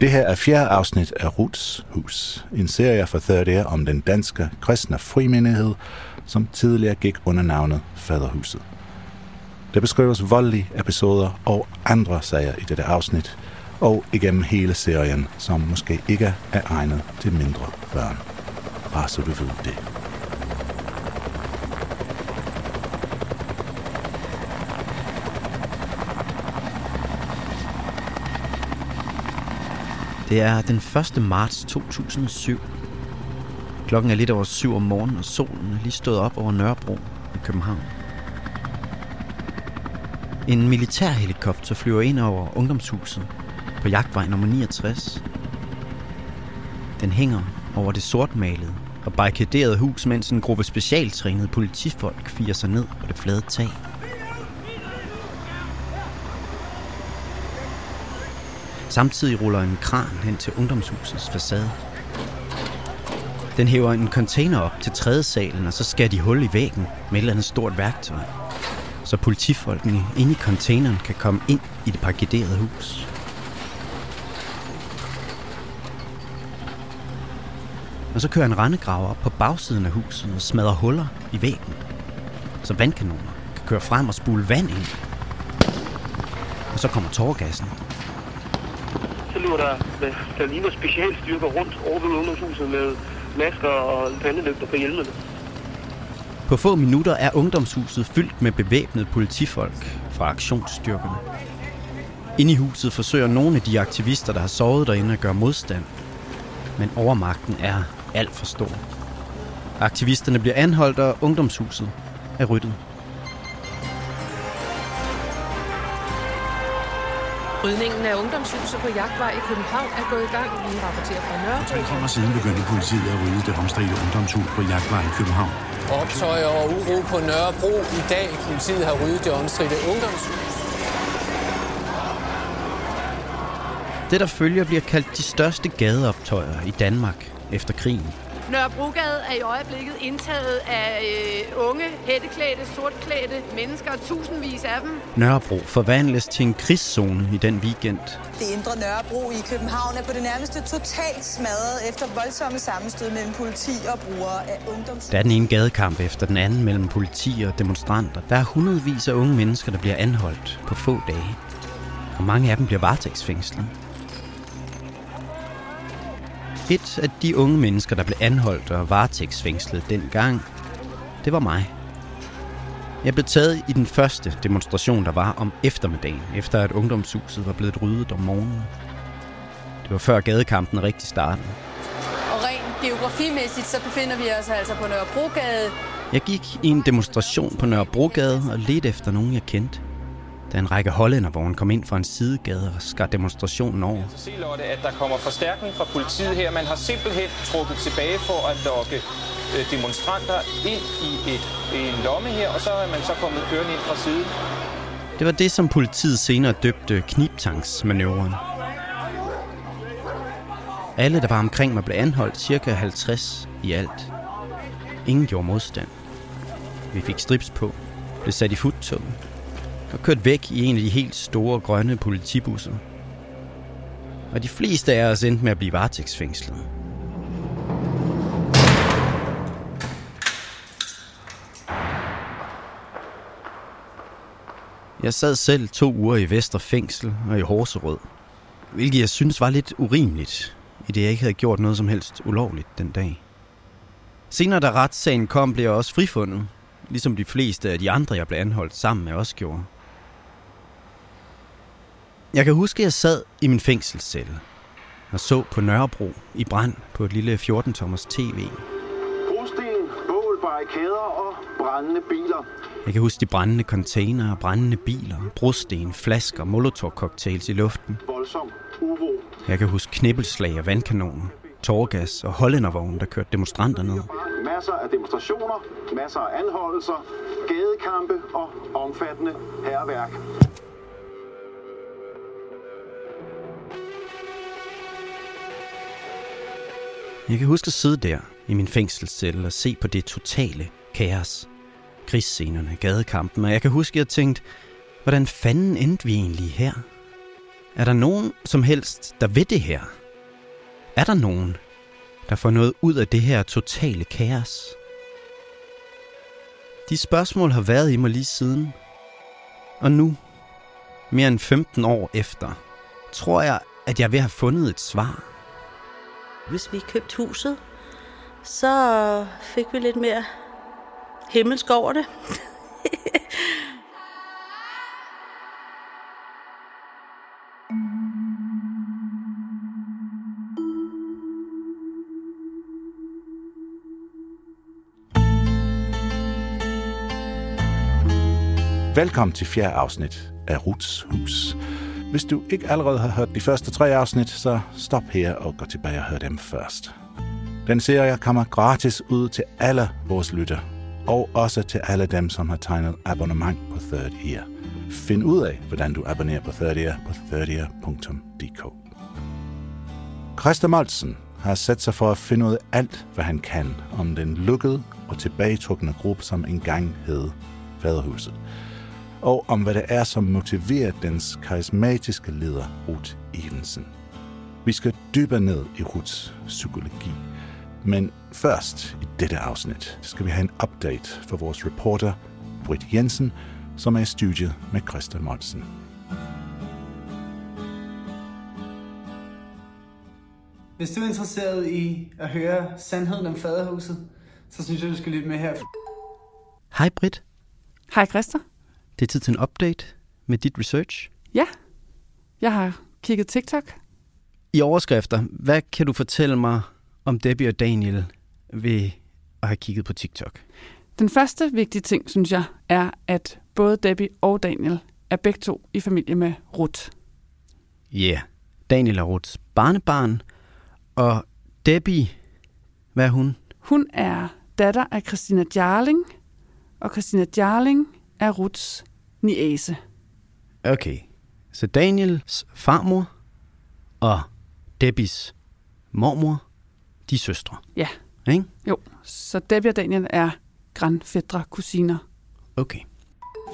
Det her er fjerde afsnit af Ruts Hus, en serie for Third om den danske kristne frimenighed, som tidligere gik under navnet Faderhuset. Der beskrives voldelige episoder og andre sager i dette afsnit, og igennem hele serien, som måske ikke er egnet til mindre børn. Bare så du ved det. Det er den 1. marts 2007. Klokken er lidt over syv om morgenen, og solen er lige stået op over Nørrebro i København. En militærhelikopter flyver ind over ungdomshuset på jagtvej nummer 69. Den hænger over det sortmalede og barrikaderede hus, mens en gruppe specialtrænede politifolk firer sig ned på det flade tag. Samtidig ruller en kran hen til ungdomshusets facade. Den hæver en container op til tredje salen, og så skærer de hul i væggen med et eller andet stort værktøj. Så politifolkene inde i containeren kan komme ind i det parkerede hus. Og så kører en rendegraver op på bagsiden af huset og smadrer huller i væggen, så vandkanoner kan køre frem og spule vand ind. Og så kommer tårgassen, løber der, hvad der ligner specialstyrker rundt over ved ungdomshuset med masker og pandelygter på hjelmene. På få minutter er ungdomshuset fyldt med bevæbnede politifolk fra aktionsstyrkerne. Inde i huset forsøger nogle af de aktivister, der har sovet derinde, at gøre modstand. Men overmagten er alt for stor. Aktivisterne bliver anholdt, og ungdomshuset er ryddet. Rydningen af ungdomshuset på Jagtvej i København er gået i gang. Vi rapporterer fra Nørrebro. Tre timer siden begyndte politiet at rydde det omstridte ungdomshus på Jagtvej i København. Optøjer og uro på Nørrebro i dag. Politiet har ryddet det omstridte ungdomshus. Det, der følger, bliver kaldt de største gadeoptøjer i Danmark efter krigen. Nørrebrogade er i øjeblikket indtaget af øh, unge, hætteklædte, sortklædte mennesker, tusindvis af dem. Nørrebro forvandles til en krigszone i den weekend. Det indre Nørrebro i København er på det nærmeste totalt smadret efter voldsomme sammenstød mellem politi og brugere af ungdoms... Der er den ene gadekamp efter den anden mellem politi og demonstranter. Der er hundredvis af unge mennesker, der bliver anholdt på få dage. Og mange af dem bliver varetægtsfængslet. Et af de unge mennesker, der blev anholdt og varetægtsfængslet dengang, det var mig. Jeg blev taget i den første demonstration, der var om eftermiddagen, efter at ungdomshuset var blevet ryddet om morgenen. Det var før gadekampen rigtig startede. Og rent geografimæssigt, så befinder vi os altså på Nørrebrogade. Jeg gik i en demonstration på Nørrebrogade og ledte efter nogen, jeg kendte. Da en række hollændervogne kom ind fra en sidegade og skar demonstrationen over. Så se, Lotte, at der kommer forstærkning fra politiet her. Man har simpelthen trukket tilbage for at lokke øh, demonstranter ind i et, en lomme her, og så er man så kommet kørende ind fra siden. Det var det, som politiet senere døbte kniptangsmanøvren. Alle, der var omkring mig, blev anholdt cirka 50 i alt. Ingen gjorde modstand. Vi fik strips på, blev sat i futtog og kørt væk i en af de helt store grønne politibusser. Og de fleste af os endte med at blive varetægtsfængslet. Jeg sad selv to uger i Vester Fængsel og i Horserød, hvilket jeg synes var lidt urimeligt, i det jeg ikke havde gjort noget som helst ulovligt den dag. Senere da retssagen kom, blev jeg også frifundet, Ligesom de fleste af de andre, jeg blev anholdt sammen med også gjorde. Jeg kan huske, at jeg sad i min fængselscelle og så på Nørrebro i brand på et lille 14-tommers tv. Brosten, bål, barrikader og brændende biler. Jeg kan huske de brændende container, brændende biler, brosten, flasker, molotov-cocktails i luften. Voldsom uro. Jeg kan huske knibbelslag og vandkanoner, tårgas og hollændervogne, der kørte demonstranter ned. Masser af demonstrationer, masser af anholdelser, gadekampe og omfattende herværk. Jeg kan huske at sidde der i min fængselscelle og se på det totale kaos. Krigsscenerne, gadekampen, og jeg kan huske, at jeg tænkte, hvordan fanden endte vi egentlig her? Er der nogen som helst, der ved det her? Er der nogen, der får noget ud af det her totale kaos? De spørgsmål har været i mig lige siden. Og nu, mere end 15 år efter, tror jeg, at jeg vil have fundet et svar. Hvis vi købte huset, så fik vi lidt mere himmelsk over det. Velkommen til fjerde afsnit af Ruts Hus. Hvis du ikke allerede har hørt de første tre afsnit, så stop her og gå tilbage og hør dem først. Den serie kommer gratis ud til alle vores lytter, og også til alle dem, som har tegnet abonnement på Third Ear. Find ud af, hvordan du abonnerer på Third Ear på thirdear.dk. Christa Moltsen har sat sig for at finde ud af alt, hvad han kan om den lukkede og tilbagetrukne gruppe, som engang hed Faderhuset og om hvad det er, som motiverer dens karismatiske leder, Ruth Evensen. Vi skal dybere ned i Ruths psykologi. Men først i dette afsnit skal vi have en update for vores reporter, Britt Jensen, som er i studiet med Christa Monsen. Hvis du er interesseret i at høre sandheden om faderhuset, så synes jeg, du skal lytte med her. Hej Britt. Hej Christa. Det er tid til en update med dit research. Ja, jeg har kigget TikTok. I overskrifter, hvad kan du fortælle mig om Debbie og Daniel ved at have kigget på TikTok? Den første vigtige ting, synes jeg, er, at både Debbie og Daniel er begge to i familie med Ruth. Ja, yeah. Daniel er Ruths barnebarn, og Debbie, hvad er hun? Hun er datter af Christina Jarling, og Christina Jarling er Ruths niese. Okay, så Daniels farmor og Debbies mormor, de er søstre. Ja. Ikke? Jo, så Debbie og Daniel er grandfædre kusiner. Okay.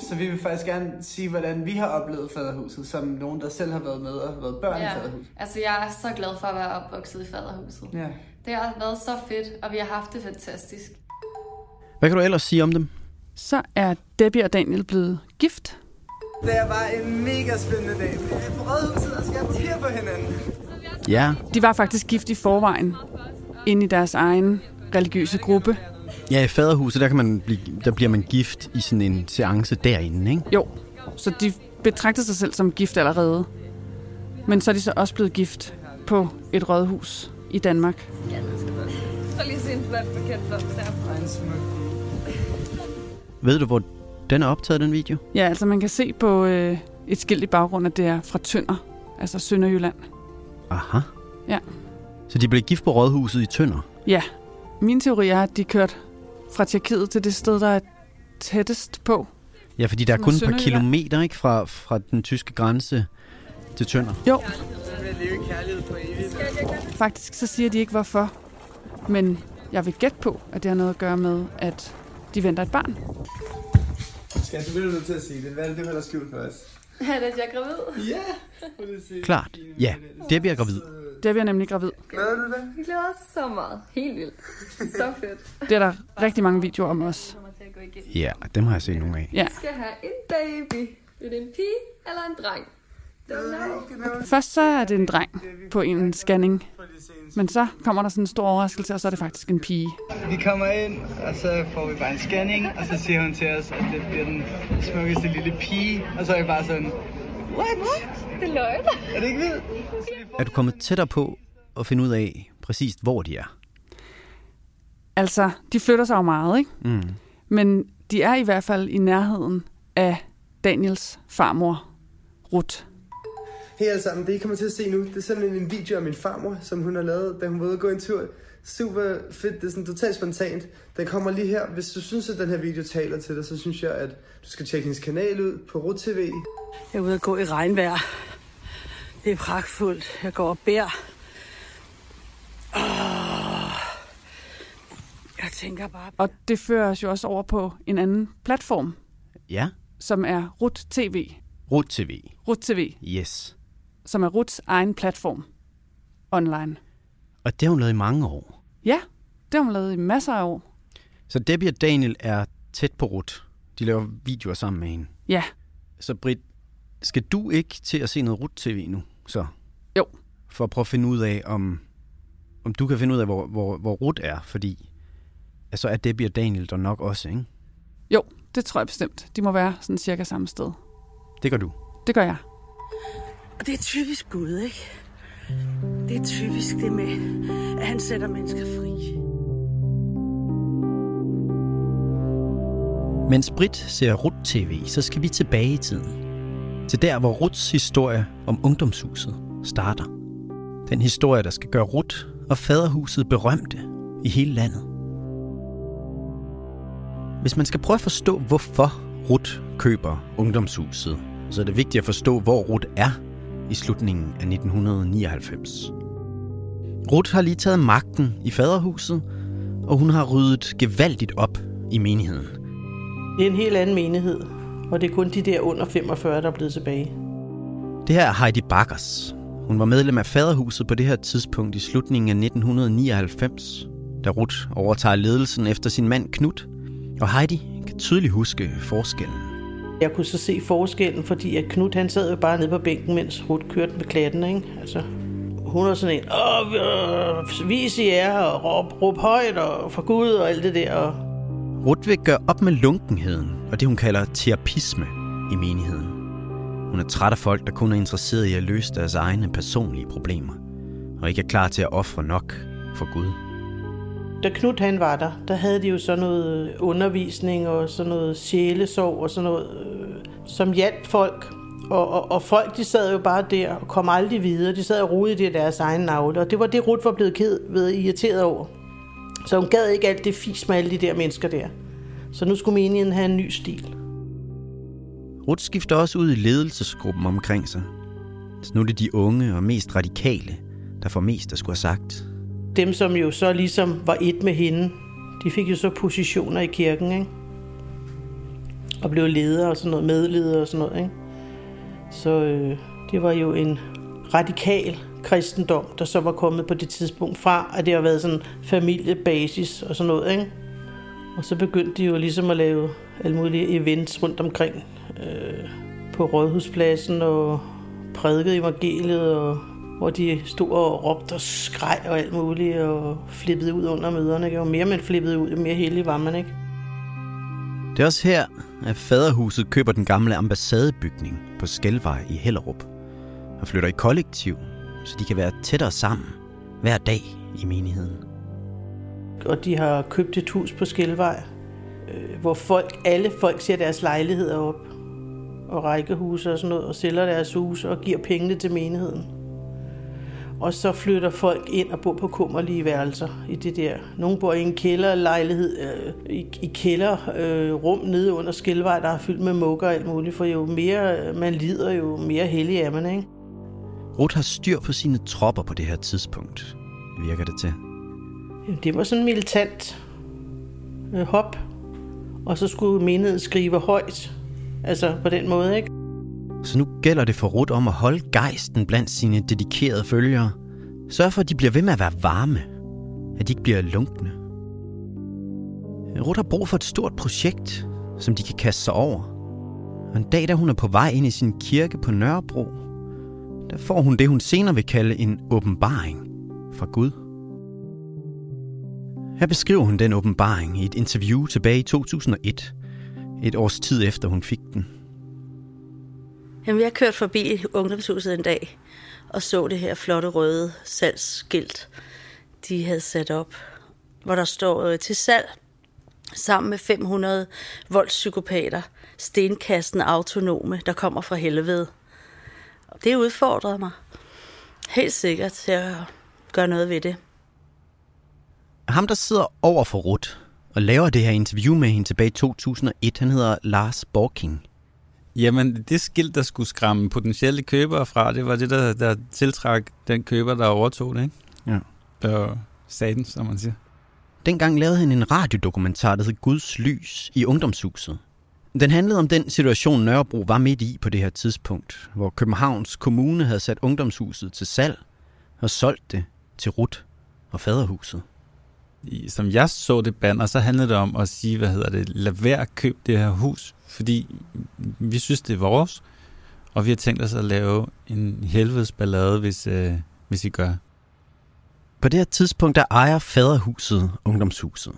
Så vi vil faktisk gerne sige, hvordan vi har oplevet faderhuset, som nogen, der selv har været med og har været børn ja. i faderhuset. Altså, jeg er så glad for at være opvokset i faderhuset. Ja. Det har været så fedt, og vi har haft det fantastisk. Hvad kan du ellers sige om dem? Så er Debbie og Daniel blevet gift. Det er bare en mega spændende dag. Er på rådhuset og skal til på hinanden. Ja. De var faktisk gift i forvejen, inde i deres egen religiøse gruppe. Ja, i faderhuset, der, kan man blive, der bliver man gift i sådan en seance derinde, ikke? Jo, så de betragter sig selv som gift allerede. Men så er de så også blevet gift på et rådhus i Danmark. Ja, Så lige se en flot bekendt blomst Ved du, hvor den er optaget, den video? Ja, altså man kan se på øh, et skilt i baggrunden, at det er fra Tønder, altså Sønderjylland. Aha. Ja. Så de blev gift på rådhuset i Tønder? Ja. Min teori er, at de kørte fra Tjekkiet til det sted, der er tættest på. Ja, fordi der er kun et par kilometer ikke, fra, fra den tyske grænse til Tønder. Jo. Faktisk så siger de ikke hvorfor, men jeg vil gætte på, at det har noget at gøre med, at de venter et barn. Skal du vil nødt til at sige det. Hvad er det, du holder skjult for os? Er det, at jeg er gravid? Ja! Klart. Ja, Debbie er gravid. Debbie er nemlig gravid. Glæder du dig? Jeg glæder os så meget. Helt vildt. Så fedt. Det er der rigtig mange videoer om os. Ja, dem har jeg set nogle af. Ja. Vi skal have en baby. Er det en pige eller en dreng? Først så er det en dreng på en scanning, men så kommer der sådan en stor overraskelse, og så er det faktisk en pige. Vi kommer ind, og så får vi bare en scanning, og så siger hun til os, at det bliver den smukkeste lille pige. Og så er jeg bare sådan, what? Det er løgn. Er det ikke vildt? Er du kommet tættere på at finde ud af præcis, hvor de er? Altså, de flytter sig jo meget, ikke? Mm. Men de er i hvert fald i nærheden af Daniels farmor, Ruth. Hej alle sammen, det I kommer til at se nu, det er sådan en video af min farmor, som hun har lavet, da hun var ude og gå en tur. Super fedt, det er sådan totalt spontant. Den kommer lige her. Hvis du synes, at den her video taler til dig, så synes jeg, at du skal tjekke hendes kanal ud på Rut TV. Jeg er ude at gå i regnvejr. Det er pragtfuldt. Jeg går og beder. Oh. Jeg tænker bare... Og det fører os jo også over på en anden platform, Ja, som er Rut TV. Rut TV. Rut TV, Yes. Som er Ruts egen platform online. Og det har hun lavet i mange år. Ja, det har hun lavet i masser af år. Så Debbie og Daniel er tæt på Rut. De laver videoer sammen med hende. Ja, Så Britt, skal du ikke til at se noget Rut TV nu? Så? Jo. For at prøve at finde ud af, om, om du kan finde ud af, hvor, hvor, hvor Rut er. Fordi altså er Debbie og Daniel der nok også, ikke? jo, det tror jeg bestemt. De må være sådan cirka samme sted. Det gør du. Det gør jeg. Og det er typisk Gud, ikke? Det er typisk det med, at han sætter mennesker fri. Mens Brit ser Rut TV, så skal vi tilbage i tiden. Til der, hvor Ruts historie om ungdomshuset starter. Den historie, der skal gøre Rut og faderhuset berømte i hele landet. Hvis man skal prøve at forstå, hvorfor Rut køber ungdomshuset, så er det vigtigt at forstå, hvor Rut er i slutningen af 1999. Rut har lige taget magten i faderhuset, og hun har ryddet gevaldigt op i menigheden. Det er en helt anden menighed, og det er kun de der under 45, der er blevet tilbage. Det her er Heidi Bakkers. Hun var medlem af faderhuset på det her tidspunkt i slutningen af 1999, da Ruth overtager ledelsen efter sin mand Knut. Og Heidi kan tydeligt huske forskellen. Jeg kunne så se forskellen, fordi at Knut han sad jo bare nede på bænken, mens Ruth kørte med klatten, ikke? Altså, hun var sådan en, åh, øh, vis i jer, og råb, råb højt, og for Gud, og alt det der. Og Ruth vil gøre op med lunkenheden og det, hun kalder terapisme i menigheden. Hun er træt af folk, der kun er interesseret i at løse deres egne personlige problemer, og ikke er klar til at ofre nok for Gud da Knud han var der, der havde de jo sådan noget øh, undervisning og sådan noget sjælesorg og sådan noget, øh, som hjalp folk. Og, og, og folk, de sad jo bare der og kom aldrig videre. De sad og rode i deres egen navle, og det var det, Ruth var blevet ked ved irriteret over. Så hun gad ikke alt det fis med alle de der mennesker der. Så nu skulle menigheden have en ny stil. Ruth skifter også ud i ledelsesgruppen omkring sig. Så nu er det de unge og mest radikale, der får mest at skulle have sagt. Dem, som jo så ligesom var et med hende, de fik jo så positioner i kirken, ikke? Og blev ledere og sådan noget, medledere og sådan noget, ikke? Så øh, det var jo en radikal kristendom, der så var kommet på det tidspunkt fra, at det har været sådan familiebasis og sådan noget, ikke? Og så begyndte de jo ligesom at lave alle mulige events rundt omkring øh, på Rådhuspladsen og prædikede evangeliet, og, hvor de stod og råbte og skreg og alt muligt og flippede ud under møderne. Ikke? Og mere man flippede ud, jo mere heldig var man, ikke? Det er også her, at faderhuset køber den gamle ambassadebygning på Skelvej i Hellerup og flytter i kollektiv, så de kan være tættere sammen hver dag i menigheden. Og de har købt et hus på Skelvej, øh, hvor folk, alle folk ser deres lejligheder op og rækkehuse og sådan noget, og sælger deres huse og giver pengene til menigheden. Og så flytter folk ind og bor på kummerlige værelser i det der. Nogle bor i en kælderlejlighed, øh, i, i kælderrum øh, rum nede under Skilvej, der er fyldt med mugger og alt muligt. For jo mere man lider, jo mere heldig er man, ikke? Ruth har styr på sine tropper på det her tidspunkt, virker det til. Jamen, det var sådan en militant øh, hop. Og så skulle menigheden skrive højt. Altså på den måde, ikke? Så nu gælder det for Ruth om at holde gejsten blandt sine dedikerede følgere. Sørg for, at de bliver ved med at være varme. At de ikke bliver lunkne. Ruth har brug for et stort projekt, som de kan kaste sig over. Og en dag, da hun er på vej ind i sin kirke på Nørrebro, der får hun det, hun senere vil kalde en åbenbaring fra Gud. Her beskriver hun den åbenbaring i et interview tilbage i 2001, et års tid efter hun fik den. Jamen, jeg kørte forbi ungdomshuset en dag og så det her flotte røde salgsskilt, de havde sat op, hvor der står øh, til salg sammen med 500 voldspsykopater, stenkasten autonome, der kommer fra helvede. Og det udfordrede mig helt sikkert til at gøre noget ved det. Ham, der sidder over for Rut og laver det her interview med hende tilbage i 2001, han hedder Lars Borking. Jamen, det skilt, der skulle skræmme potentielle købere fra, det var det, der, der tiltrak den køber, der overtog det, ikke? Ja. Og saten, som man siger. Dengang lavede han en radiodokumentar, der hed Guds Lys i ungdomshuset. Den handlede om den situation, Nørrebro var midt i på det her tidspunkt, hvor Københavns Kommune havde sat ungdomshuset til salg og solgt det til Rut og Faderhuset. I, som jeg så det banner, så handlede det om at sige, hvad hedder det, lad være at købe det her hus, fordi vi synes, det er vores, og vi har tænkt os at lave en helvedes ballade, hvis, øh, hvis I gør. På det her tidspunkt, der ejer faderhuset ungdomshuset.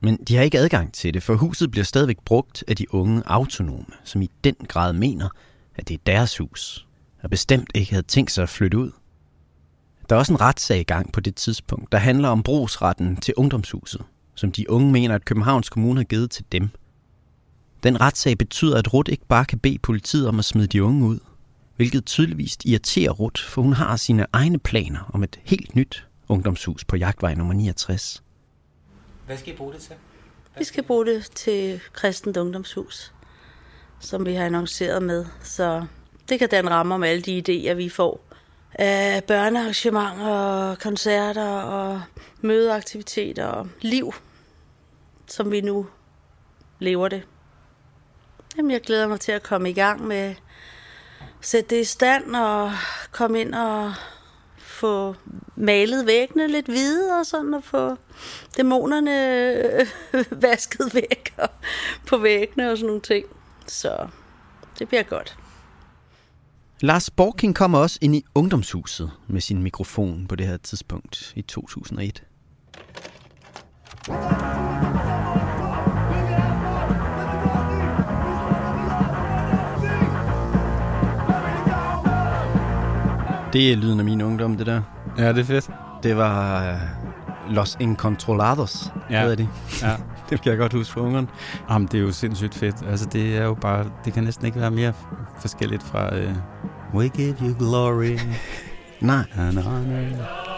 Men de har ikke adgang til det, for huset bliver stadigvæk brugt af de unge autonome, som i den grad mener, at det er deres hus, og bestemt ikke havde tænkt sig at flytte ud. Der er også en retssag i gang på det tidspunkt, der handler om brugsretten til ungdomshuset, som de unge mener, at Københavns Kommune har givet til dem. Den retssag betyder, at Rut ikke bare kan bede politiet om at smide de unge ud, hvilket tydeligvis irriterer Rut, for hun har sine egne planer om et helt nyt ungdomshus på jagtvej nummer 69. Hvad skal I bruge det til? Vi skal bruge det til Kristent Ungdomshus, som vi har annonceret med. Så det kan danne ramme om alle de idéer, vi får af børnearrangementer, koncerter og mødeaktiviteter og liv, som vi nu lever det. Jamen, jeg glæder mig til at komme i gang med at sætte det i stand og komme ind og få malet væggene lidt hvide og sådan, og få dæmonerne øh, vasket væk og på væggene og sådan nogle ting. Så det bliver godt. Lars Borking kommer også ind i ungdomshuset med sin mikrofon på det her tidspunkt i 2001. Det er lyden af min ungdom, det der. Ja, det er fedt. Det var uh, Los Incontrolados, Ja. hedder de. Ja. det kan jeg godt huske for ungerne. Jamen, det er jo sindssygt fedt. Altså, det er jo bare... Det kan næsten ikke være mere forskelligt fra... Uh, We give you glory. Nej. And honor.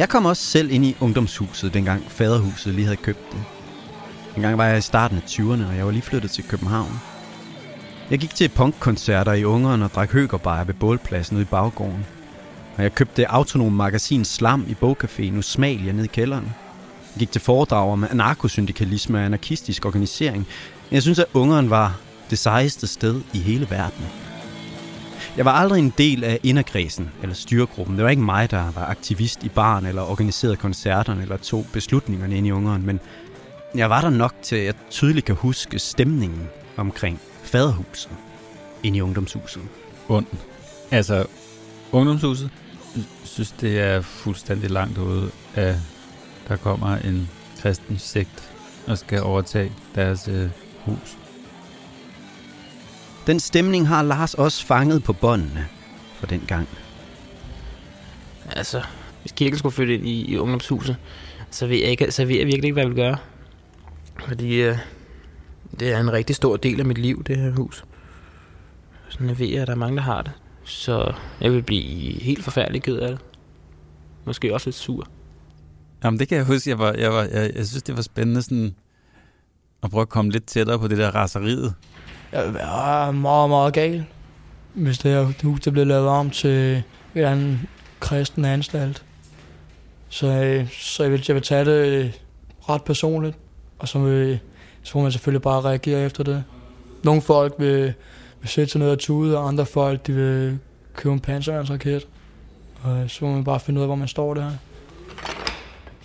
Jeg kom også selv ind i ungdomshuset, dengang faderhuset lige havde købt det. En gang var jeg i starten af 20'erne, og jeg var lige flyttet til København. Jeg gik til punkkoncerter i Ungeren og drak høgerbajer ved bålpladsen ude i baggården. Og jeg købte autonom magasin Slam i bogcaféen Usmalia nede i kælderen. Jeg gik til foredrag om anarkosyndikalisme og anarkistisk organisering. Jeg synes, at Ungeren var det sejeste sted i hele verden. Jeg var aldrig en del af inderkredsen eller styregruppen. Det var ikke mig, der var aktivist i baren eller organiserede koncerterne eller tog beslutningerne ind i Ungeren, men jeg var der nok til, at jeg tydeligt kan huske stemningen omkring faderhuset ind i ungdomshuset. Und. Altså, ungdomshuset synes, det er fuldstændig langt ude at der kommer en kristen sekt og skal overtage deres øh, hus. Den stemning har Lars også fanget på båndene for den gang. Altså, hvis kirken skulle flytte ind i, i ungdomshuset, så ved, jeg ikke, så ved jeg virkelig ikke, hvad jeg vil gøre. Fordi øh, det er en rigtig stor del af mit liv, det her hus. Sådan jeg ved, at der er mange, der har det. Så jeg vil blive helt forfærdelig ked af det. Måske også lidt sur. Jamen, det kan jeg huske. Jeg, var, jeg, var, jeg, jeg synes, det var spændende sådan, at prøve at komme lidt tættere på det der raseriet. Jeg vil være meget, meget gal, hvis det her hus det bliver lavet om til en eller anden kristen anstalt. Så, øh, så jeg, vil, jeg vil tage det øh, ret personligt, og så, vil, så må man selvfølgelig bare reagere efter det. Nogle folk vil, vil sætte sig ned og tude, og andre folk, de vil købe en panserværnsraket. Og så må man bare finde ud af, hvor man står der.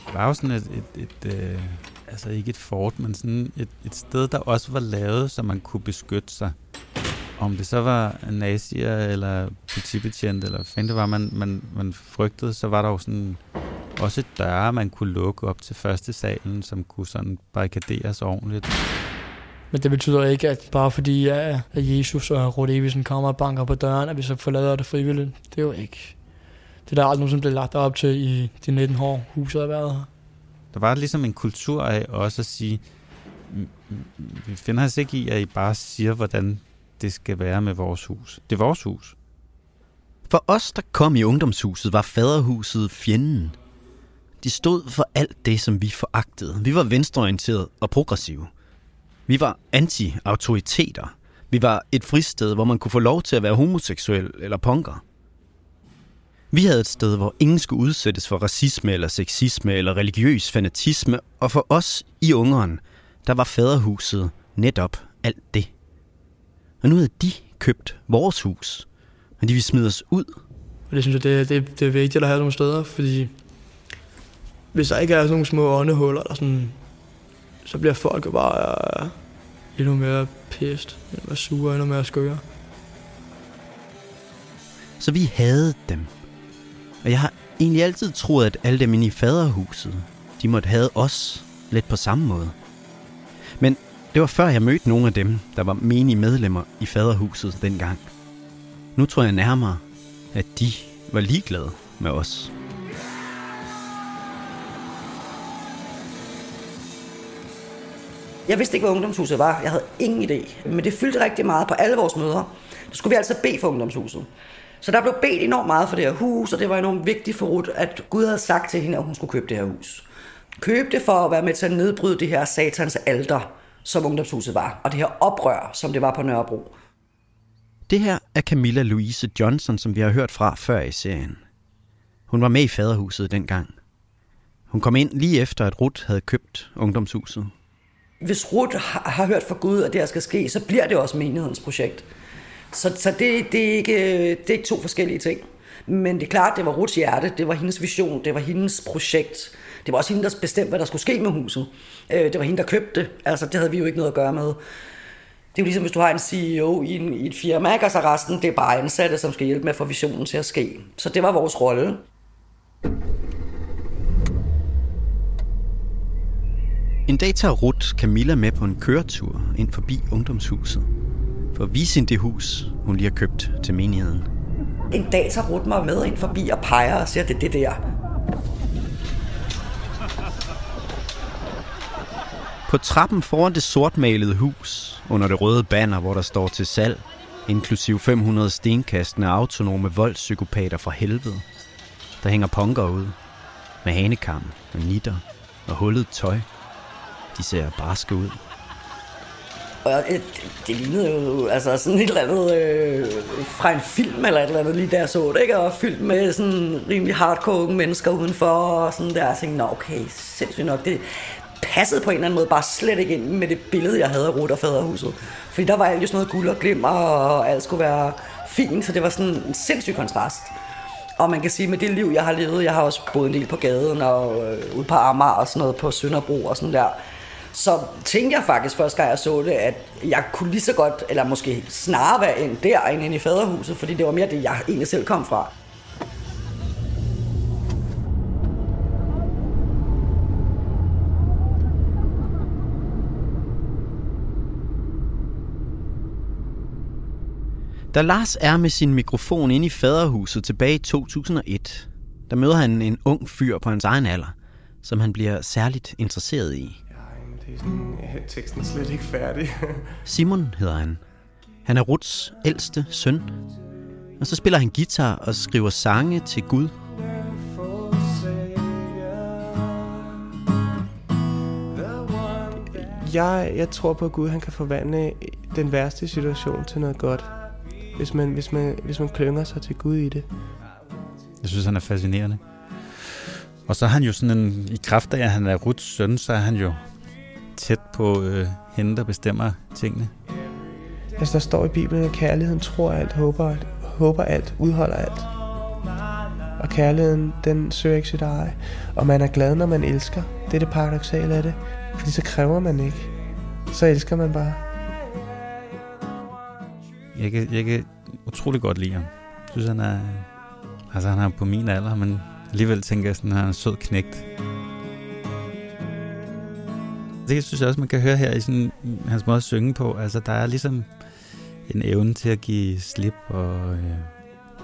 Det var jo sådan et, et, et, et altså ikke et fort, men sådan et, et sted, der også var lavet, så man kunne beskytte sig. Om det så var nazier eller politibetjent, eller hvad det var, man, man, man frygtede, så var der jo sådan også døre, man kunne lukke op til første salen, som kunne sådan barrikaderes ordentligt. Men det betyder ikke, at bare fordi at Jesus og Rode Evisen kommer og banker på døren, at vi så forlader det frivilligt. Det er jo ikke... Det er der aldrig nogen, som bliver lagt op til i de 19 år, huset har været her. Der var ligesom en kultur af også at sige, vi finder os ikke i, at I bare siger, hvordan det skal være med vores hus. Det er vores hus. For os, der kom i ungdomshuset, var faderhuset fjenden. De stod for alt det, som vi foragtede. Vi var venstreorienterede og progressive. Vi var anti-autoriteter. Vi var et fristed, hvor man kunne få lov til at være homoseksuel eller punker. Vi havde et sted, hvor ingen skulle udsættes for racisme eller sexisme eller religiøs fanatisme, og for os i Ungeren, der var faderhuset netop alt det. Og nu havde de købt vores hus, og de vil smide os ud. Og det synes jeg, det, det, det er vigtigt at have nogle steder, fordi hvis der ikke er sådan nogle små åndehuller, eller sådan, så bliver folk jo bare uh, endnu mere pist, endnu mere sure, endnu mere skøre. Så vi havde dem. Og jeg har egentlig altid troet, at alle dem inde i faderhuset, de måtte have os lidt på samme måde. Men det var før jeg mødte nogle af dem, der var menige medlemmer i faderhuset dengang. Nu tror jeg nærmere, at de var ligeglade med os. Jeg vidste ikke, hvad ungdomshuset var. Jeg havde ingen idé. Men det fyldte rigtig meget på alle vores møder. Der skulle vi altså bede for ungdomshuset. Så der blev bedt enormt meget for det her hus, og det var enormt vigtigt for Ruth, at Gud havde sagt til hende, at hun skulle købe det her hus. Købe det for at være med til at nedbryde det her satans alter, som ungdomshuset var, og det her oprør, som det var på Nørrebro. Det her er Camilla Louise Johnson, som vi har hørt fra før i serien. Hun var med i faderhuset dengang. Hun kom ind lige efter, at Ruth havde købt ungdomshuset. Hvis Ruth har hørt fra Gud, at det her skal ske, så bliver det også menighedens projekt. Så, så det, det, er ikke, det er ikke to forskellige ting. Men det er klart, det var Ruths hjerte, det var hendes vision, det var hendes projekt. Det var også hende, der bestemte, hvad der skulle ske med huset. Øh, det var hende, der købte det. Altså, det havde vi jo ikke noget at gøre med. Det er jo ligesom, hvis du har en CEO i, en, i et firma, ikke? så resten, det er bare ansatte, som skal hjælpe med at få visionen til at ske. Så det var vores rolle. En dag tager Ruth Camilla med på en køretur ind forbi ungdomshuset for at vise hende det hus, hun lige har købt til menigheden. En dag tager Ruth mig med ind forbi og peger og siger, det er det der. På trappen foran det sortmalede hus, under det røde banner, hvor der står til salg, inklusiv 500 stenkastende autonome voldspsykopater fra helvede, der hænger punker ud, med hanekam og nitter og hullet tøj. De ser barske ud. Og det, det lignede jo altså sådan et eller andet øh, fra en film eller et eller andet, lige der så det, ikke? Og fyldt med sådan rimelig hardcore unge mennesker udenfor, og sådan der. Jeg tænkte, nå okay, sindssygt nok. Det passede på en eller anden måde bare slet ikke ind med det billede, jeg havde af Rut og Faderhuset. Fordi der var alt jo sådan noget guld og glimmer, og alt skulle være fint, så det var sådan en sindssyg kontrast. Og man kan sige, med det liv, jeg har levet, jeg har også boet en del på gaden og øh, ude på Amager og sådan noget på Sønderbro og sådan der så tænkte jeg faktisk første gang jeg så det, at jeg kunne lige så godt, eller måske snarere være end der, end i faderhuset, fordi det var mere det, jeg egentlig selv kom fra. Da Lars er med sin mikrofon inde i faderhuset tilbage i 2001, der møder han en ung fyr på hans egen alder, som han bliver særligt interesseret i det er sådan, ja, teksten er slet ikke færdig. Simon hedder han. Han er Ruts ældste søn. Og så spiller han guitar og skriver sange til Gud. Jeg, jeg tror på, at Gud han kan forvandle den værste situation til noget godt, hvis man, hvis man, hvis man klynger sig til Gud i det. Jeg synes, han er fascinerende. Og så er han jo sådan en, i kraft af, at han er Ruts søn, så er han jo tæt på øh, hende, der bestemmer tingene. Altså, der står i Bibelen, at kærligheden tror alt, håber alt, håber alt, udholder alt. Og kærligheden, den søger ikke sit eje. Og man er glad, når man elsker. Det er det paradoxale af det. Fordi så kræver man ikke. Så elsker man bare. Jeg kan, jeg kan utrolig godt lide ham. Jeg synes, han er... Altså, han er på min alder, men alligevel tænker jeg sådan, at han er en sød knægt. Det synes jeg også, man kan høre her i sådan, hans måde at synge på. Altså, der er ligesom en evne til at give slip, og øh,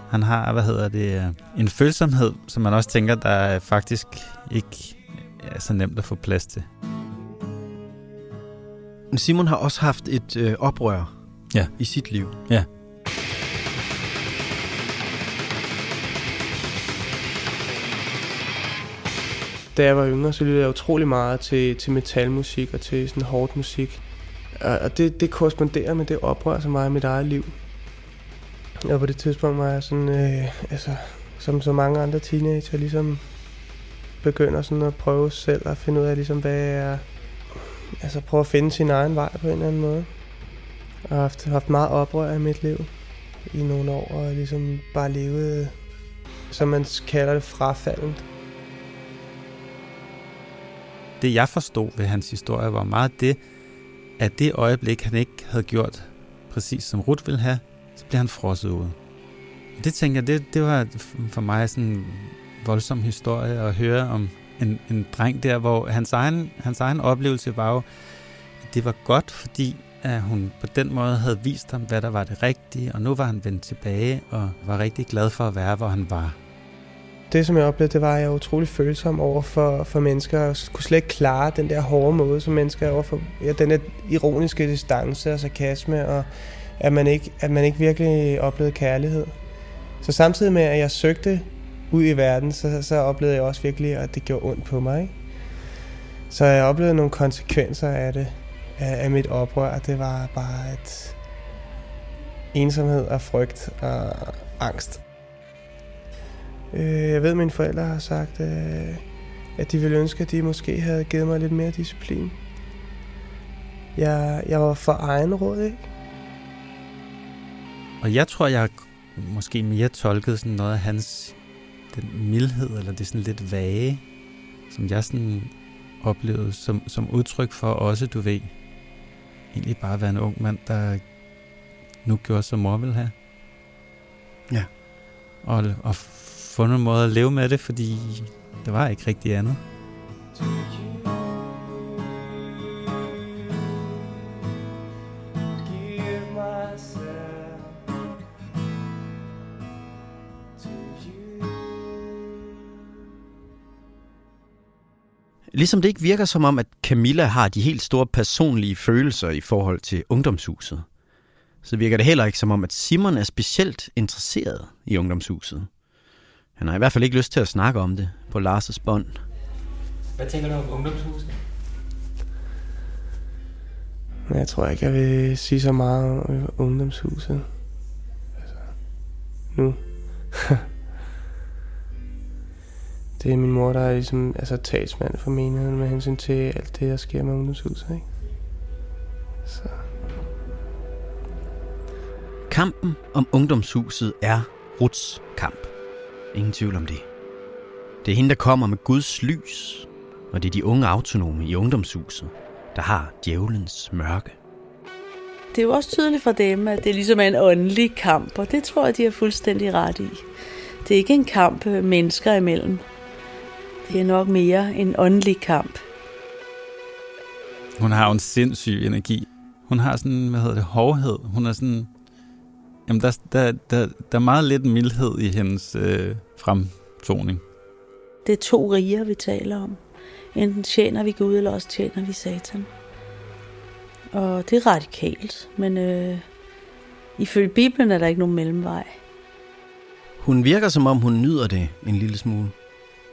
han har, hvad hedder det, øh, en følsomhed, som man også tænker, der er faktisk ikke er så nemt at få plads til. Simon har også haft et øh, oprør ja. i sit liv. Ja. Da jeg var yngre, så lyttede jeg utrolig meget til, til metalmusik og til sådan hårdt musik. Og, og det, det korresponderer med det oprør, som var i mit eget liv. Og på det tidspunkt var jeg sådan, øh, altså, som så mange andre teenager, ligesom begynder sådan at prøve selv at finde ud af, ligesom, hvad jeg altså prøve at finde sin egen vej på en eller anden måde. Og har haft, haft meget oprør i mit liv i nogle år, og ligesom bare levet, som man kalder det, frafaldent. Det jeg forstod ved hans historie var meget det, at det øjeblik, han ikke havde gjort præcis som Ruth ville have, så blev han frosset ud. Det tænker jeg, det, det var for mig sådan en voldsom historie at høre om en, en dreng der, hvor hans egen, hans egen oplevelse var jo, at det var godt, fordi at hun på den måde havde vist ham, hvad der var det rigtige, og nu var han vendt tilbage og var rigtig glad for at være, hvor han var. Det, som jeg oplevede, det var, at jeg var utrolig følsom over for, for mennesker, og kunne slet ikke klare den der hårde måde, som mennesker er over for. Ja, den der ironiske distance og sarkasme, og at man ikke, at man ikke virkelig oplevede kærlighed. Så samtidig med, at jeg søgte ud i verden, så, så oplevede jeg også virkelig, at det gjorde ondt på mig. Ikke? Så jeg oplevede nogle konsekvenser af det, af, af mit oprør. Det var bare et ensomhed og frygt og angst. Øh, jeg ved, at mine forældre har sagt, øh, at de ville ønske, at de måske havde givet mig lidt mere disciplin. Jeg, jeg var for egen råd, ikke? Og jeg tror, jeg måske mere tolket sådan noget af hans den mildhed, eller det sådan lidt vage, som jeg sådan oplevede som, som udtryk for også, du ved, egentlig bare være en ung mand, der nu gjorde, som mor ville have. Ja. Og, og fundet en måde at leve med det, fordi der var ikke rigtig andet. Ligesom det ikke virker som om, at Camilla har de helt store personlige følelser i forhold til ungdomshuset, så virker det heller ikke som om, at Simon er specielt interesseret i ungdomshuset. Han har i hvert fald ikke lyst til at snakke om det på Lars' bånd. Hvad tænker du om ungdomshuset? Jeg tror ikke, jeg vil sige så meget om ungdomshuset. Altså, nu. det er min mor, der er ligesom, altså, talsmand for menigheden med hensyn til alt det, der sker med ungdomshuset. Ikke? Så. Kampen om ungdomshuset er Ruts kamp. Ingen tvivl om det. Det er hende, der kommer med Guds lys, og det er de unge autonome i ungdomshuset, der har djævelens mørke. Det er jo også tydeligt for dem, at det ligesom er en åndelig kamp, og det tror jeg, de har fuldstændig ret i. Det er ikke en kamp øh, mennesker imellem. Det er nok mere en åndelig kamp. Hun har jo en sindssyg energi. Hun har sådan, hvad hedder det, hårdhed. Hun er sådan... Jamen, der, der, der, der er meget lidt mildhed i hendes øh, fremtoning. Det er to riger, vi taler om. Enten tjener vi Gud, eller også tjener vi Satan. Og det er radikalt, men øh, ifølge Bibelen er der ikke nogen mellemvej. Hun virker som om, hun nyder det en lille smule.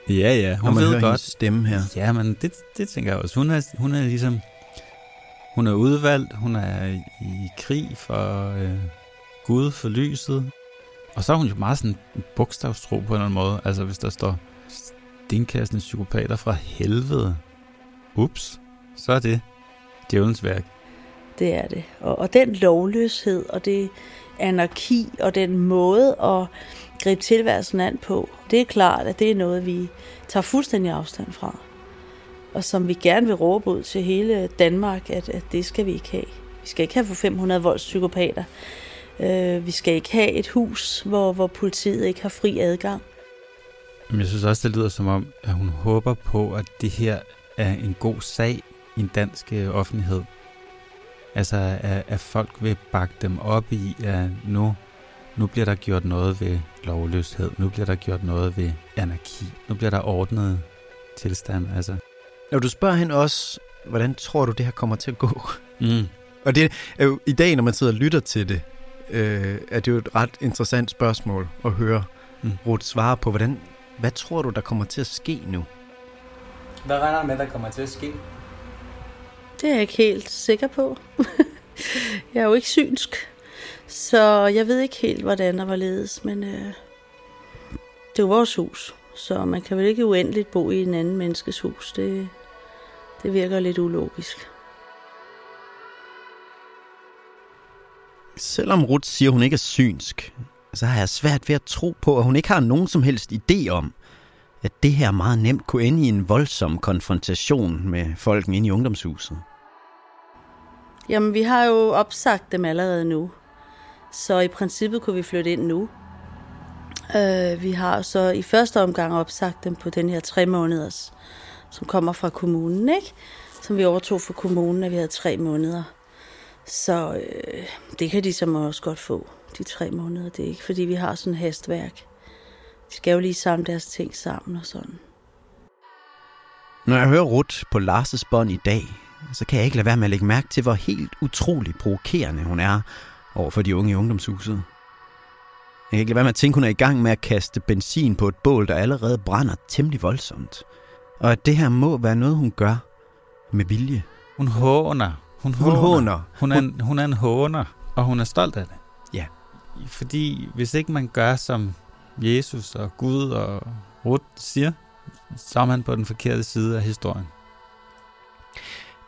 Ja, ja. Hun man ved hører godt. hendes stemme her. Ja, men det, det tænker jeg også. Hun er, hun er ligesom... Hun er udvalgt. Hun er i krig for øh, Gud, for lyset. Og så er hun jo meget sådan en bogstavstro på en eller anden måde. Altså, hvis der står stenkastende psykopater fra helvede. Ups, så er det djævelens værk. Det er det. Og, og den lovløshed, og det anarki, og den måde at gribe tilværelsen an på, det er klart, at det er noget, vi tager fuldstændig afstand fra. Og som vi gerne vil råbe ud til hele Danmark, at, at det skal vi ikke have. Vi skal ikke have for 500 voldspsykopater. Øh, vi skal ikke have et hus, hvor, hvor politiet ikke har fri adgang. Men jeg synes også, det lyder som om, at hun håber på, at det her er en god sag i en dansk øh, offentlighed. Altså, at, at folk vil bakke dem op i, at nu, nu bliver der gjort noget ved lovløshed. Nu bliver der gjort noget ved anarki. Nu bliver der ordnet tilstand. Altså. Når du spørger hende også, hvordan tror du, det her kommer til at gå? Mm. Og det er jo i dag, når man sidder og lytter til det, øh, er det jo et ret interessant spørgsmål at høre mm. Ruth svare på. Hvordan, hvad tror du, der kommer til at ske nu? Hvad regner med, der kommer til at ske? Det er jeg ikke helt sikker på. jeg er jo ikke synsk, så jeg ved ikke helt, hvordan der var ledes, men øh, det er jo vores hus, så man kan vel ikke uendeligt bo i en anden menneskes hus. Det, det virker lidt ulogisk. Selvom Ruth siger, hun ikke er synsk, så har jeg svært ved at tro på, at hun ikke har nogen som helst idé om, at det her meget nemt kunne ende i en voldsom konfrontation med folken inde i ungdomshuset. Jamen, vi har jo opsagt dem allerede nu. Så i princippet kunne vi flytte ind nu. Øh, vi har så i første omgang opsagt dem på den her tre måneders, som kommer fra kommunen, ikke? Som vi overtog fra kommunen, at vi havde tre måneder. Så øh, det kan de som også godt få, de tre måneder. Det er ikke, fordi vi har sådan et hastværk. De skal jo lige samle deres ting sammen og sådan. Når jeg hører Ruth på Lars' bånd i dag, så kan jeg ikke lade være med at lægge mærke til, hvor helt utrolig provokerende hun er over for de unge i ungdomshuset. Jeg kan ikke lade være med at tænke, hun er i gang med at kaste benzin på et bål, der allerede brænder temmelig voldsomt. Og at det her må være noget, hun gør med vilje. Hun håner. Hun, Hun håner. Hun er, en, hun er en håner, og hun er stolt af det. Ja. Fordi hvis ikke man gør, som Jesus og Gud og Ruth siger, så er man på den forkerte side af historien.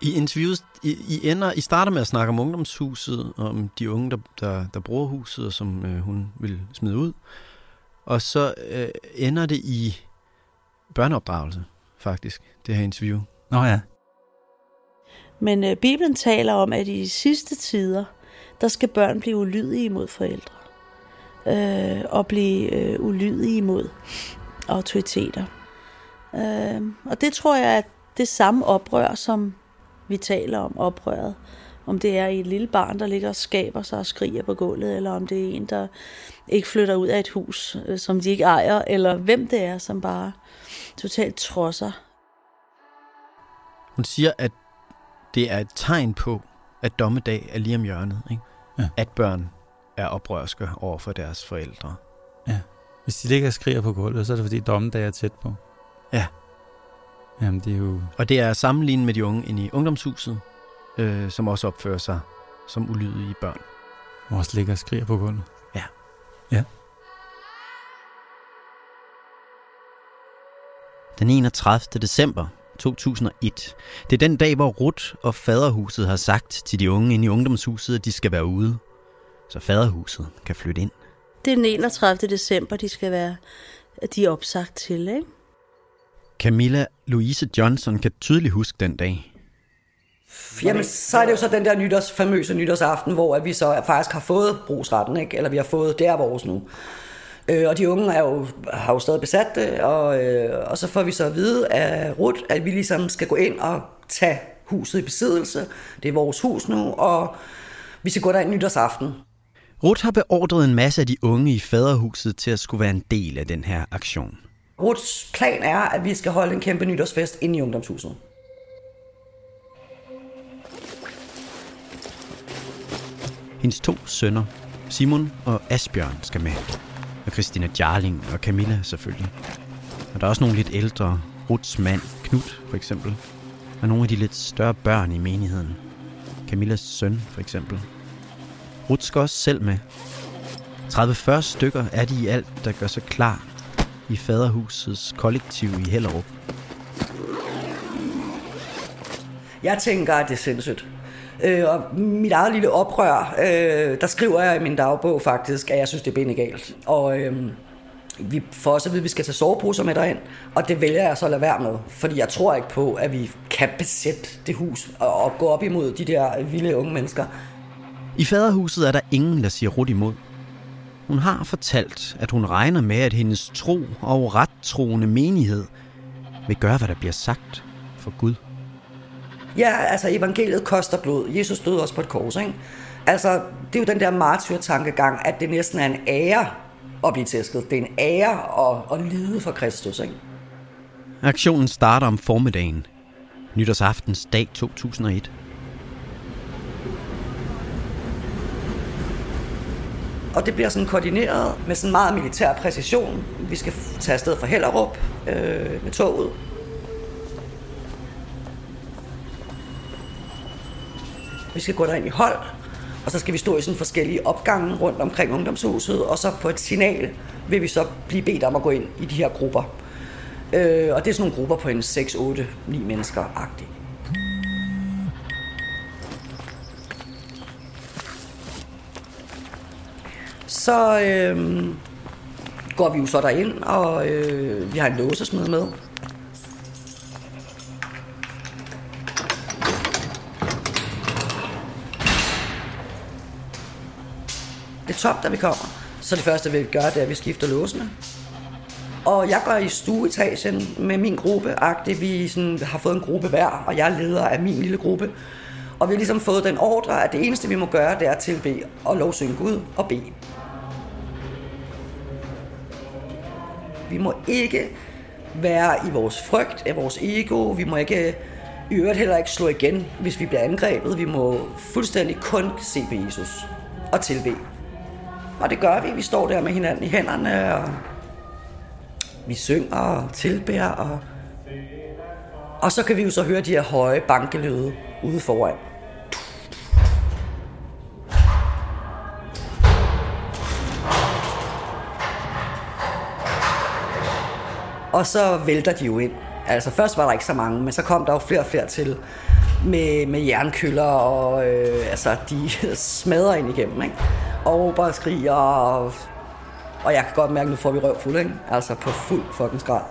I interviewet, I, I, ender, I starter med at snakke om ungdomshuset, om de unge, der, der, der bruger huset, og som øh, hun vil smide ud. Og så øh, ender det i børneopdragelse, faktisk, det her interview. Nå ja. Men øh, Bibelen taler om, at i de sidste tider, der skal børn blive ulydige mod forældre. Øh, og blive øh, ulydige mod autoriteter. Øh, og det tror jeg at det samme oprør, som vi taler om, oprøret. Om det er et lille barn, der ligger og skaber sig og skriger på gulvet, eller om det er en, der ikke flytter ud af et hus, øh, som de ikke ejer, eller hvem det er, som bare totalt trodser. Hun siger, at det er et tegn på, at dommedag er lige om hjørnet. Ikke? Ja. At børn er oprørske over for deres forældre. Ja. Hvis de ligger og skriger på gulvet, så er det fordi dommedag er tæt på. Ja. Jamen, det er jo... Og det er sammenlignet med de unge inde i ungdomshuset, øh, som også opfører sig som ulydige børn. Og også ligger og skriger på gulvet. Ja. Ja. Den 31. december 2001. Det er den dag, hvor Rut og faderhuset har sagt til de unge inde i ungdomshuset, at de skal være ude. Så faderhuset kan flytte ind. Det er den 31. december, de skal være de er opsagt til, ikke? Camilla Louise Johnson kan tydeligt huske den dag. Jamen, så er det jo så den der nytårs, famøse nytårsaften, hvor at vi så faktisk har fået brugsretten, ikke? eller vi har fået, det er vores nu. Øh, og de unge er jo, har jo stadig besat det, og, øh, og så får vi så at vide af Rut, at vi ligesom skal gå ind og tage huset i besiddelse. Det er vores hus nu, og vi skal gå derind nytårsaften. Ruth har beordret en masse af de unge i faderhuset til at skulle være en del af den her aktion. Ruts plan er, at vi skal holde en kæmpe nytårsfest inde i ungdomshuset. Hendes to sønner, Simon og Asbjørn, skal med. Og Christina Jarling og Camilla selvfølgelig. Og der er også nogle lidt ældre, Ruts mand, Knut for eksempel. Og nogle af de lidt større børn i menigheden. Camillas søn for eksempel. Ruts skal også selv med. 30-40 stykker er de i alt, der gør sig klar i faderhusets kollektiv i Hellerup. Jeg tænker, at det er sindssygt. Øh, og mit eget lille oprør, øh, der skriver jeg i min dagbog faktisk, at jeg synes, det er benegalt. Og øh, vi får også at vide, at vi skal tage soveposer med derind, og det vælger jeg så at lade være med, fordi jeg tror ikke på, at vi kan besætte det hus og, og gå op imod de der vilde unge mennesker. I faderhuset er der ingen, der siger rut imod. Hun har fortalt, at hun regner med, at hendes tro og rettroende menighed vil gøre, hvad der bliver sagt for Gud. Ja, altså evangeliet koster blod. Jesus døde også på et kors, ikke? Altså, det er jo den der martyrtankegang, at det næsten er en ære at blive tæsket. Det er en ære at, at lide for Kristus, ikke? Aktionen starter om formiddagen. Nytårsaftens dag 2001. Og det bliver sådan koordineret med sådan meget militær præcision. Vi skal tage afsted fra Hellerup øh, med toget. Vi skal gå derind i hold, og så skal vi stå i sådan forskellige opgange rundt omkring ungdomshuset, og så på et signal vil vi så blive bedt om at gå ind i de her grupper. Øh, og det er sådan nogle grupper på en 6, 8, 9 mennesker-agtigt. Så øh, går vi jo så derind, og øh, vi har en låsesmed med. Top, da vi kommer. Så det første, vi gør, det er, at vi skifter låsene. Og jeg går i stueetagen med min gruppe. -agtigt. Vi sådan, har fået en gruppe hver, og jeg er leder af min lille gruppe. Og vi har ligesom fået den ordre, at det eneste, vi må gøre, det er at tilbe og lovsynge Gud og bede. Vi må ikke være i vores frygt af vores ego. Vi må ikke i øvrigt heller ikke slå igen, hvis vi bliver angrebet. Vi må fuldstændig kun se på Jesus og tilbe. Og det gør vi. Vi står der med hinanden i hænderne, og vi synger og tilbærer. Og, og så kan vi jo så høre de her høje bankelyde ude foran. Og så vælter de jo ind. Altså først var der ikke så mange, men så kom der jo flere og flere til med, med jernkøller, og øh, altså, de smadrer ind igennem, ikke? Og bare skriger, og, og jeg kan godt mærke, at nu får vi røv fuld, ikke? Altså på fuld fucking skrald.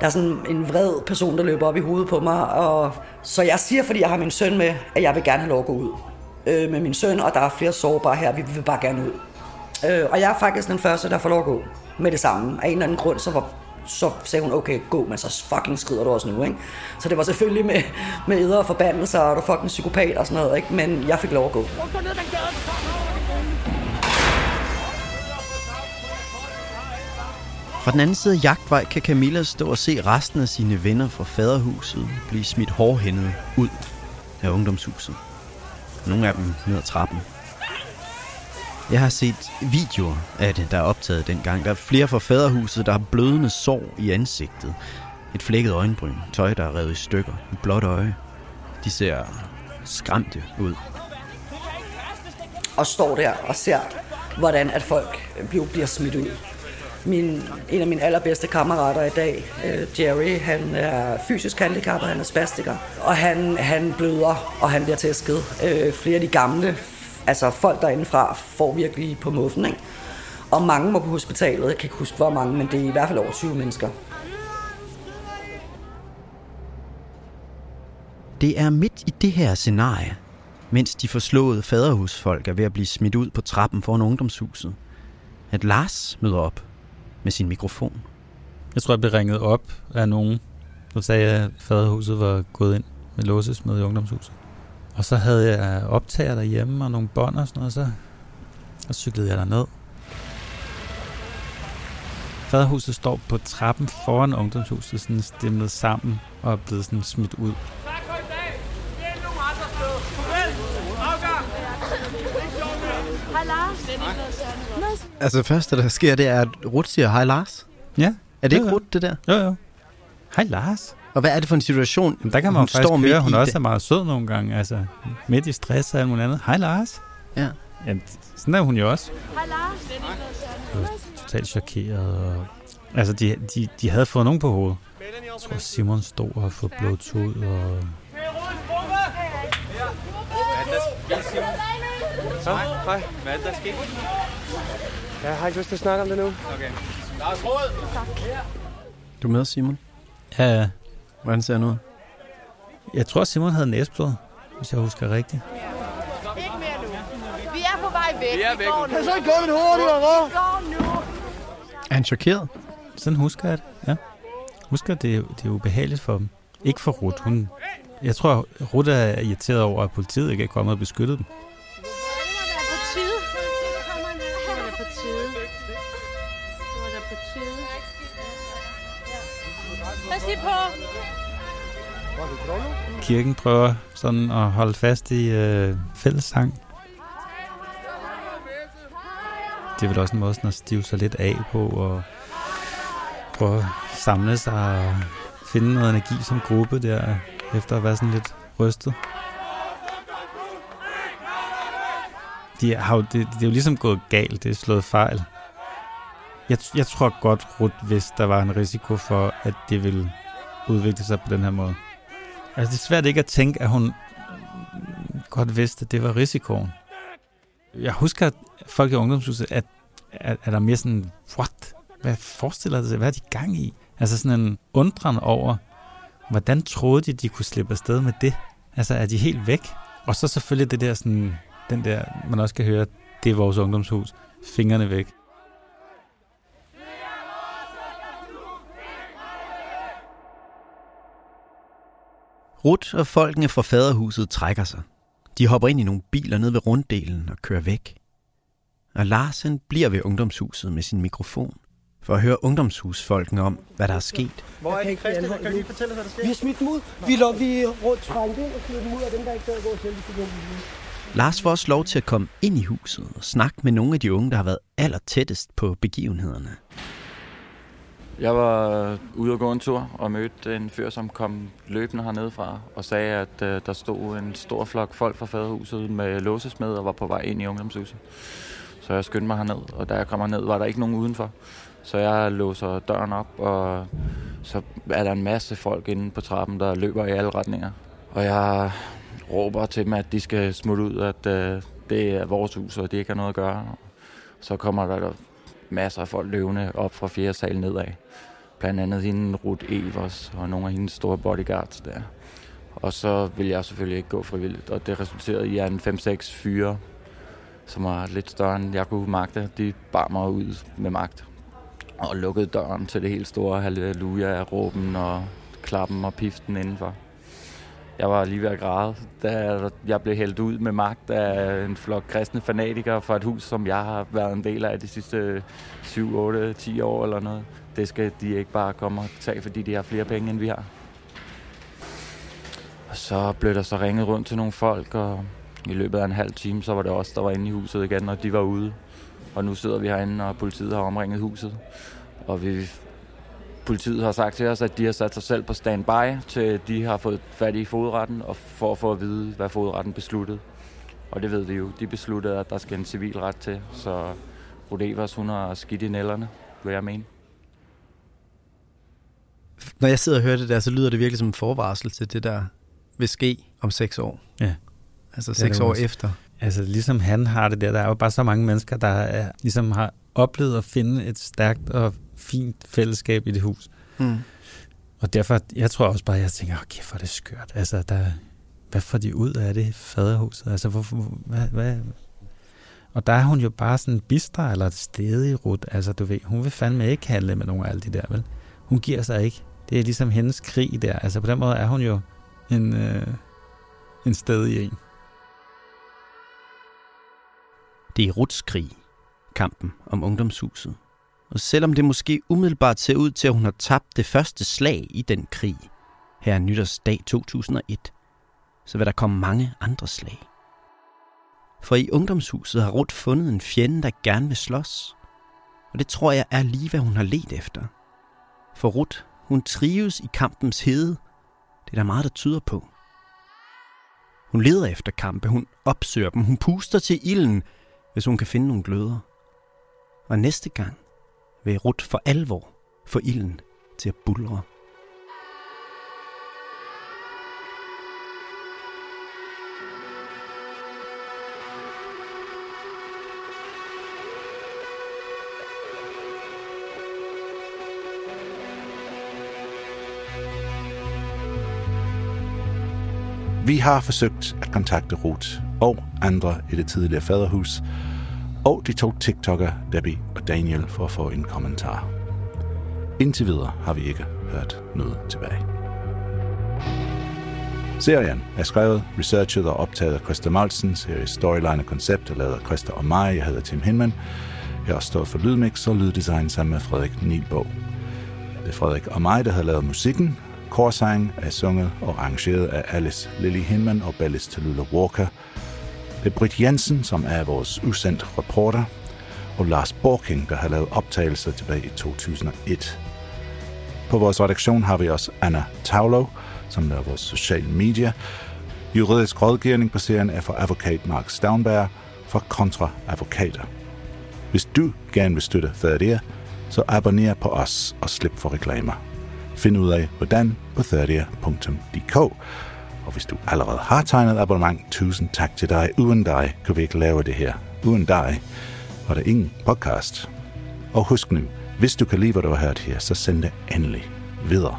Der er sådan en vred person, der løber op i hovedet på mig, og så jeg siger, fordi jeg har min søn med, at jeg vil gerne have lov at gå ud øh, med min søn, og der er flere sårbare her, vi vil bare gerne ud. Øh, og jeg er faktisk den første, der får lov at gå med det samme. Af en eller anden grund, så, var, så sagde hun, okay, gå, men så fucking skrider du også nu, ikke? Så det var selvfølgelig med, med ydre forbandelser, og du fucking psykopat og sådan noget, ikke? Men jeg fik lov at gå. Fra den anden side af jagtvej kan Camilla stå og se resten af sine venner fra faderhuset blive smidt hårdhændet ud af ungdomshuset. Nogle af dem ned ad trappen. Jeg har set videoer af det, der er optaget dengang. Der er flere fra faderhuset, der har blødende sår i ansigtet. Et flækket øjenbryn, tøj, der er revet i stykker, et blåt øje. De ser skræmte ud. Og står der og ser, hvordan at folk bliver, smidt ud. Min, en af mine allerbedste kammerater i dag, øh, Jerry, han er fysisk handicappet, han er spastiker. Og han, han bløder, og han bliver tæsket. Øh, flere af de gamle altså folk derindefra får virkelig på muffen, ikke? Og mange må på hospitalet. Jeg kan ikke huske, hvor mange, men det er i hvert fald over 20 mennesker. Det er midt i det her scenarie, mens de forslåede faderhusfolk er ved at blive smidt ud på trappen foran ungdomshuset, at Lars møder op med sin mikrofon. Jeg tror, jeg blev ringet op af nogen, der sagde, at faderhuset var gået ind med låsesmed i ungdomshuset. Og så havde jeg optager derhjemme og nogle bånd og sådan noget, så, så cyklede jeg derned. Faderhuset står på trappen foran ungdomshuset, sådan stemmet sammen og er blevet sådan smidt ud. Hej Lars. Altså første, der sker, det er, at Rut siger, hej Lars. Ja. Er det jo, ikke. Rut, det der? Jo, jo. Hej Lars. Og hvad er det for en situation? Jamen, der kan man hun faktisk står høre, midt hun i også det? er meget sød nogle gange. Altså, midt i stress og alt muligt andet. Hej Lars. Ja. Jamen, sådan er hun jo også. Hej Lars. Totalt chokeret. Og... Altså, de, de, de havde fået nogen på hovedet. Jeg tror, Simon stod og få blået ud, og hej. Hvad er det, der er sket? Jeg har ikke lyst til at snakke om det nu. Okay. Lars Rød! Tak. Du er med, Simon? Ja, ja. Hvordan ser han ud? Jeg tror, Simon havde næsblod, hvis jeg husker rigtigt. Ikke mere nu. Vi er på vej væk. Vi er væk. går nu. Kan så ikke gå hva'? Vi går nu. Er han chokeret? Sådan husker jeg det, ja. Husker, det, er- det er ubehageligt for dem. Ikke for Ruth. Hun, jeg tror, Ruth er irriteret over, at politiet ikke er kommet og beskyttet dem. Det var. Det var. Det var. Pas lige på. Kirken prøver sådan at holde fast i øh, fællessang. Det er vel også en måde sådan at stive sig lidt af på og prøve at samle sig og finde noget energi som gruppe der, efter at være sådan lidt rystet. De har jo, det, det er jo ligesom gået galt, det er slået fejl. Jeg, jeg tror godt, Ruth vidste, der var en risiko for, at det ville udvikle sig på den her måde. Altså, det er svært ikke at tænke, at hun godt vidste, at det var risikoen. Jeg husker, at folk i ungdomshuset, at, at, at der mere sådan, what? Hvad forestiller de sig? Hvad er de gang i? Altså sådan en undren over, hvordan troede de, de kunne slippe afsted med det? Altså, er de helt væk? Og så selvfølgelig det der sådan, den der, man også kan høre, det er vores ungdomshus. Fingrene væk. Rut og folkene fra faderhuset trækker sig. De hopper ind i nogle biler ned ved runddelen og kører væk. Og Larsen bliver ved ungdomshuset med sin mikrofon for at høre ungdomshusfolkene om, hvad der er sket. Hvor er det, Christian? Kan du lige fortælle os, hvad der sker? Vi har smidt dem ud. Vi er, vi rundt trængt ind og smidt dem ud af dem, der ikke gad gå selv. De Lars får også lov til at komme ind i huset og snakke med nogle af de unge, der har været aller tættest på begivenhederne. Jeg var øh, ude og gå en tur og mødte en fyr, som kom løbende hernede fra og sagde, at øh, der stod en stor flok folk fra faderhuset med låsesmed og var på vej ind i ungdomshuset. Så jeg skyndte mig herned, og da jeg kommer ned, var der ikke nogen udenfor. Så jeg låser døren op, og så er der en masse folk inde på trappen, der løber i alle retninger. Og jeg råber til dem, at de skal smutte ud, at øh, det er vores hus, og de ikke har noget at gøre. Så kommer der masser af folk løvende op fra fjerde sal nedad. Blandt andet hende Ruth Evers og nogle af hendes store bodyguards der. Og så vil jeg selvfølgelig ikke gå frivilligt, og det resulterede i, at en 5-6 fyre, som var lidt større end jeg kunne magte, de bar mig ud med magt. Og lukkede døren til det helt store halleluja-råben og klappen og piften indenfor. Jeg var lige ved at græde, da jeg blev hældt ud med magt af en flok kristne fanatikere fra et hus, som jeg har været en del af de sidste 7, 8, 10 år eller noget. Det skal de ikke bare komme og tage, fordi de har flere penge, end vi har. Og så blev der så ringet rundt til nogle folk, og i løbet af en halv time, så var det os, der var inde i huset igen, og de var ude. Og nu sidder vi herinde, og politiet har omringet huset. Og vi Politiet har sagt til os, at de har sat sig selv på standby, til de har fået fat i fodretten, og for at få at vide, hvad fodretten besluttede. Og det ved vi jo. De besluttede, at der skal en civil ret til, så Rodevers, hun har skidt i nælderne, vil jeg mene. Når jeg sidder og hører det der, så lyder det virkelig som en forvarsel til det, der vil ske om seks år. Ja. Altså seks år også. efter. Altså ligesom han har det der, der er jo bare så mange mennesker, der er, ligesom har oplevet at finde et stærkt og fint fællesskab i det hus. Mm. Og derfor, jeg tror også bare, jeg tænker, åh, kæft, hvor er det skørt. Altså, der, hvad får de ud af det faderhuset? Altså, hvorfor, hvad, hvad? Og der er hun jo bare sådan bistre eller stedig rut. Altså, du ved, hun vil fandme ikke handle med nogle af alle de der, vel? Hun giver sig ikke. Det er ligesom hendes krig der. Altså, på den måde er hun jo en, øh, en stedig en. Det er Ruts krig, kampen om ungdomshuset. Og selvom det måske umiddelbart ser ud til, at hun har tabt det første slag i den krig, her er nytårsdag 2001, så vil der komme mange andre slag. For i ungdomshuset har Ruth fundet en fjende, der gerne vil slås. Og det tror jeg er lige, hvad hun har let efter. For Ruth, hun trives i kampens hede. Det er der meget, der tyder på. Hun leder efter kampe, hun opsøger dem, hun puster til ilden, hvis hun kan finde nogle gløder. Og næste gang vil Rut for alvor få ilden til at bulre. Vi har forsøgt at kontakte Ruth og andre i det tidligere faderhus, og de to TikToker Debbie og Daniel, for at få en kommentar. Indtil videre har vi ikke hørt noget tilbage. Serien er skrevet, researchet og optaget af Christa Malsen. Series storyline og koncept er lavet af Christa og mig. Jeg hedder Tim Hinman. Jeg har stået for lydmix og lyddesign sammen med Frederik Nielbo. Det er Frederik og mig, der har lavet musikken. Korsang er sunget og arrangeret af Alice Lily Hinman og Ballis Tallulah Walker. Det er Britt Jensen, som er vores usendt reporter, og Lars Borking, der har lavet optagelser tilbage i 2001. På vores redaktion har vi også Anna Tavlo, som laver vores social media. Juridisk rådgivning på serien er for advokat Mark Stavnberg fra Kontra Advokater. Hvis du gerne vil støtte Third så abonner på os og slip for reklamer. Find ud af, hvordan på thirdear.dk. Og hvis du allerede har tegnet abonnement, tusind tak til dig. Uden dig kunne vi ikke lave det her. Uden dig var der ingen podcast. Og husk nu, hvis du kan lide, hvad du har hørt her, så send det endelig videre.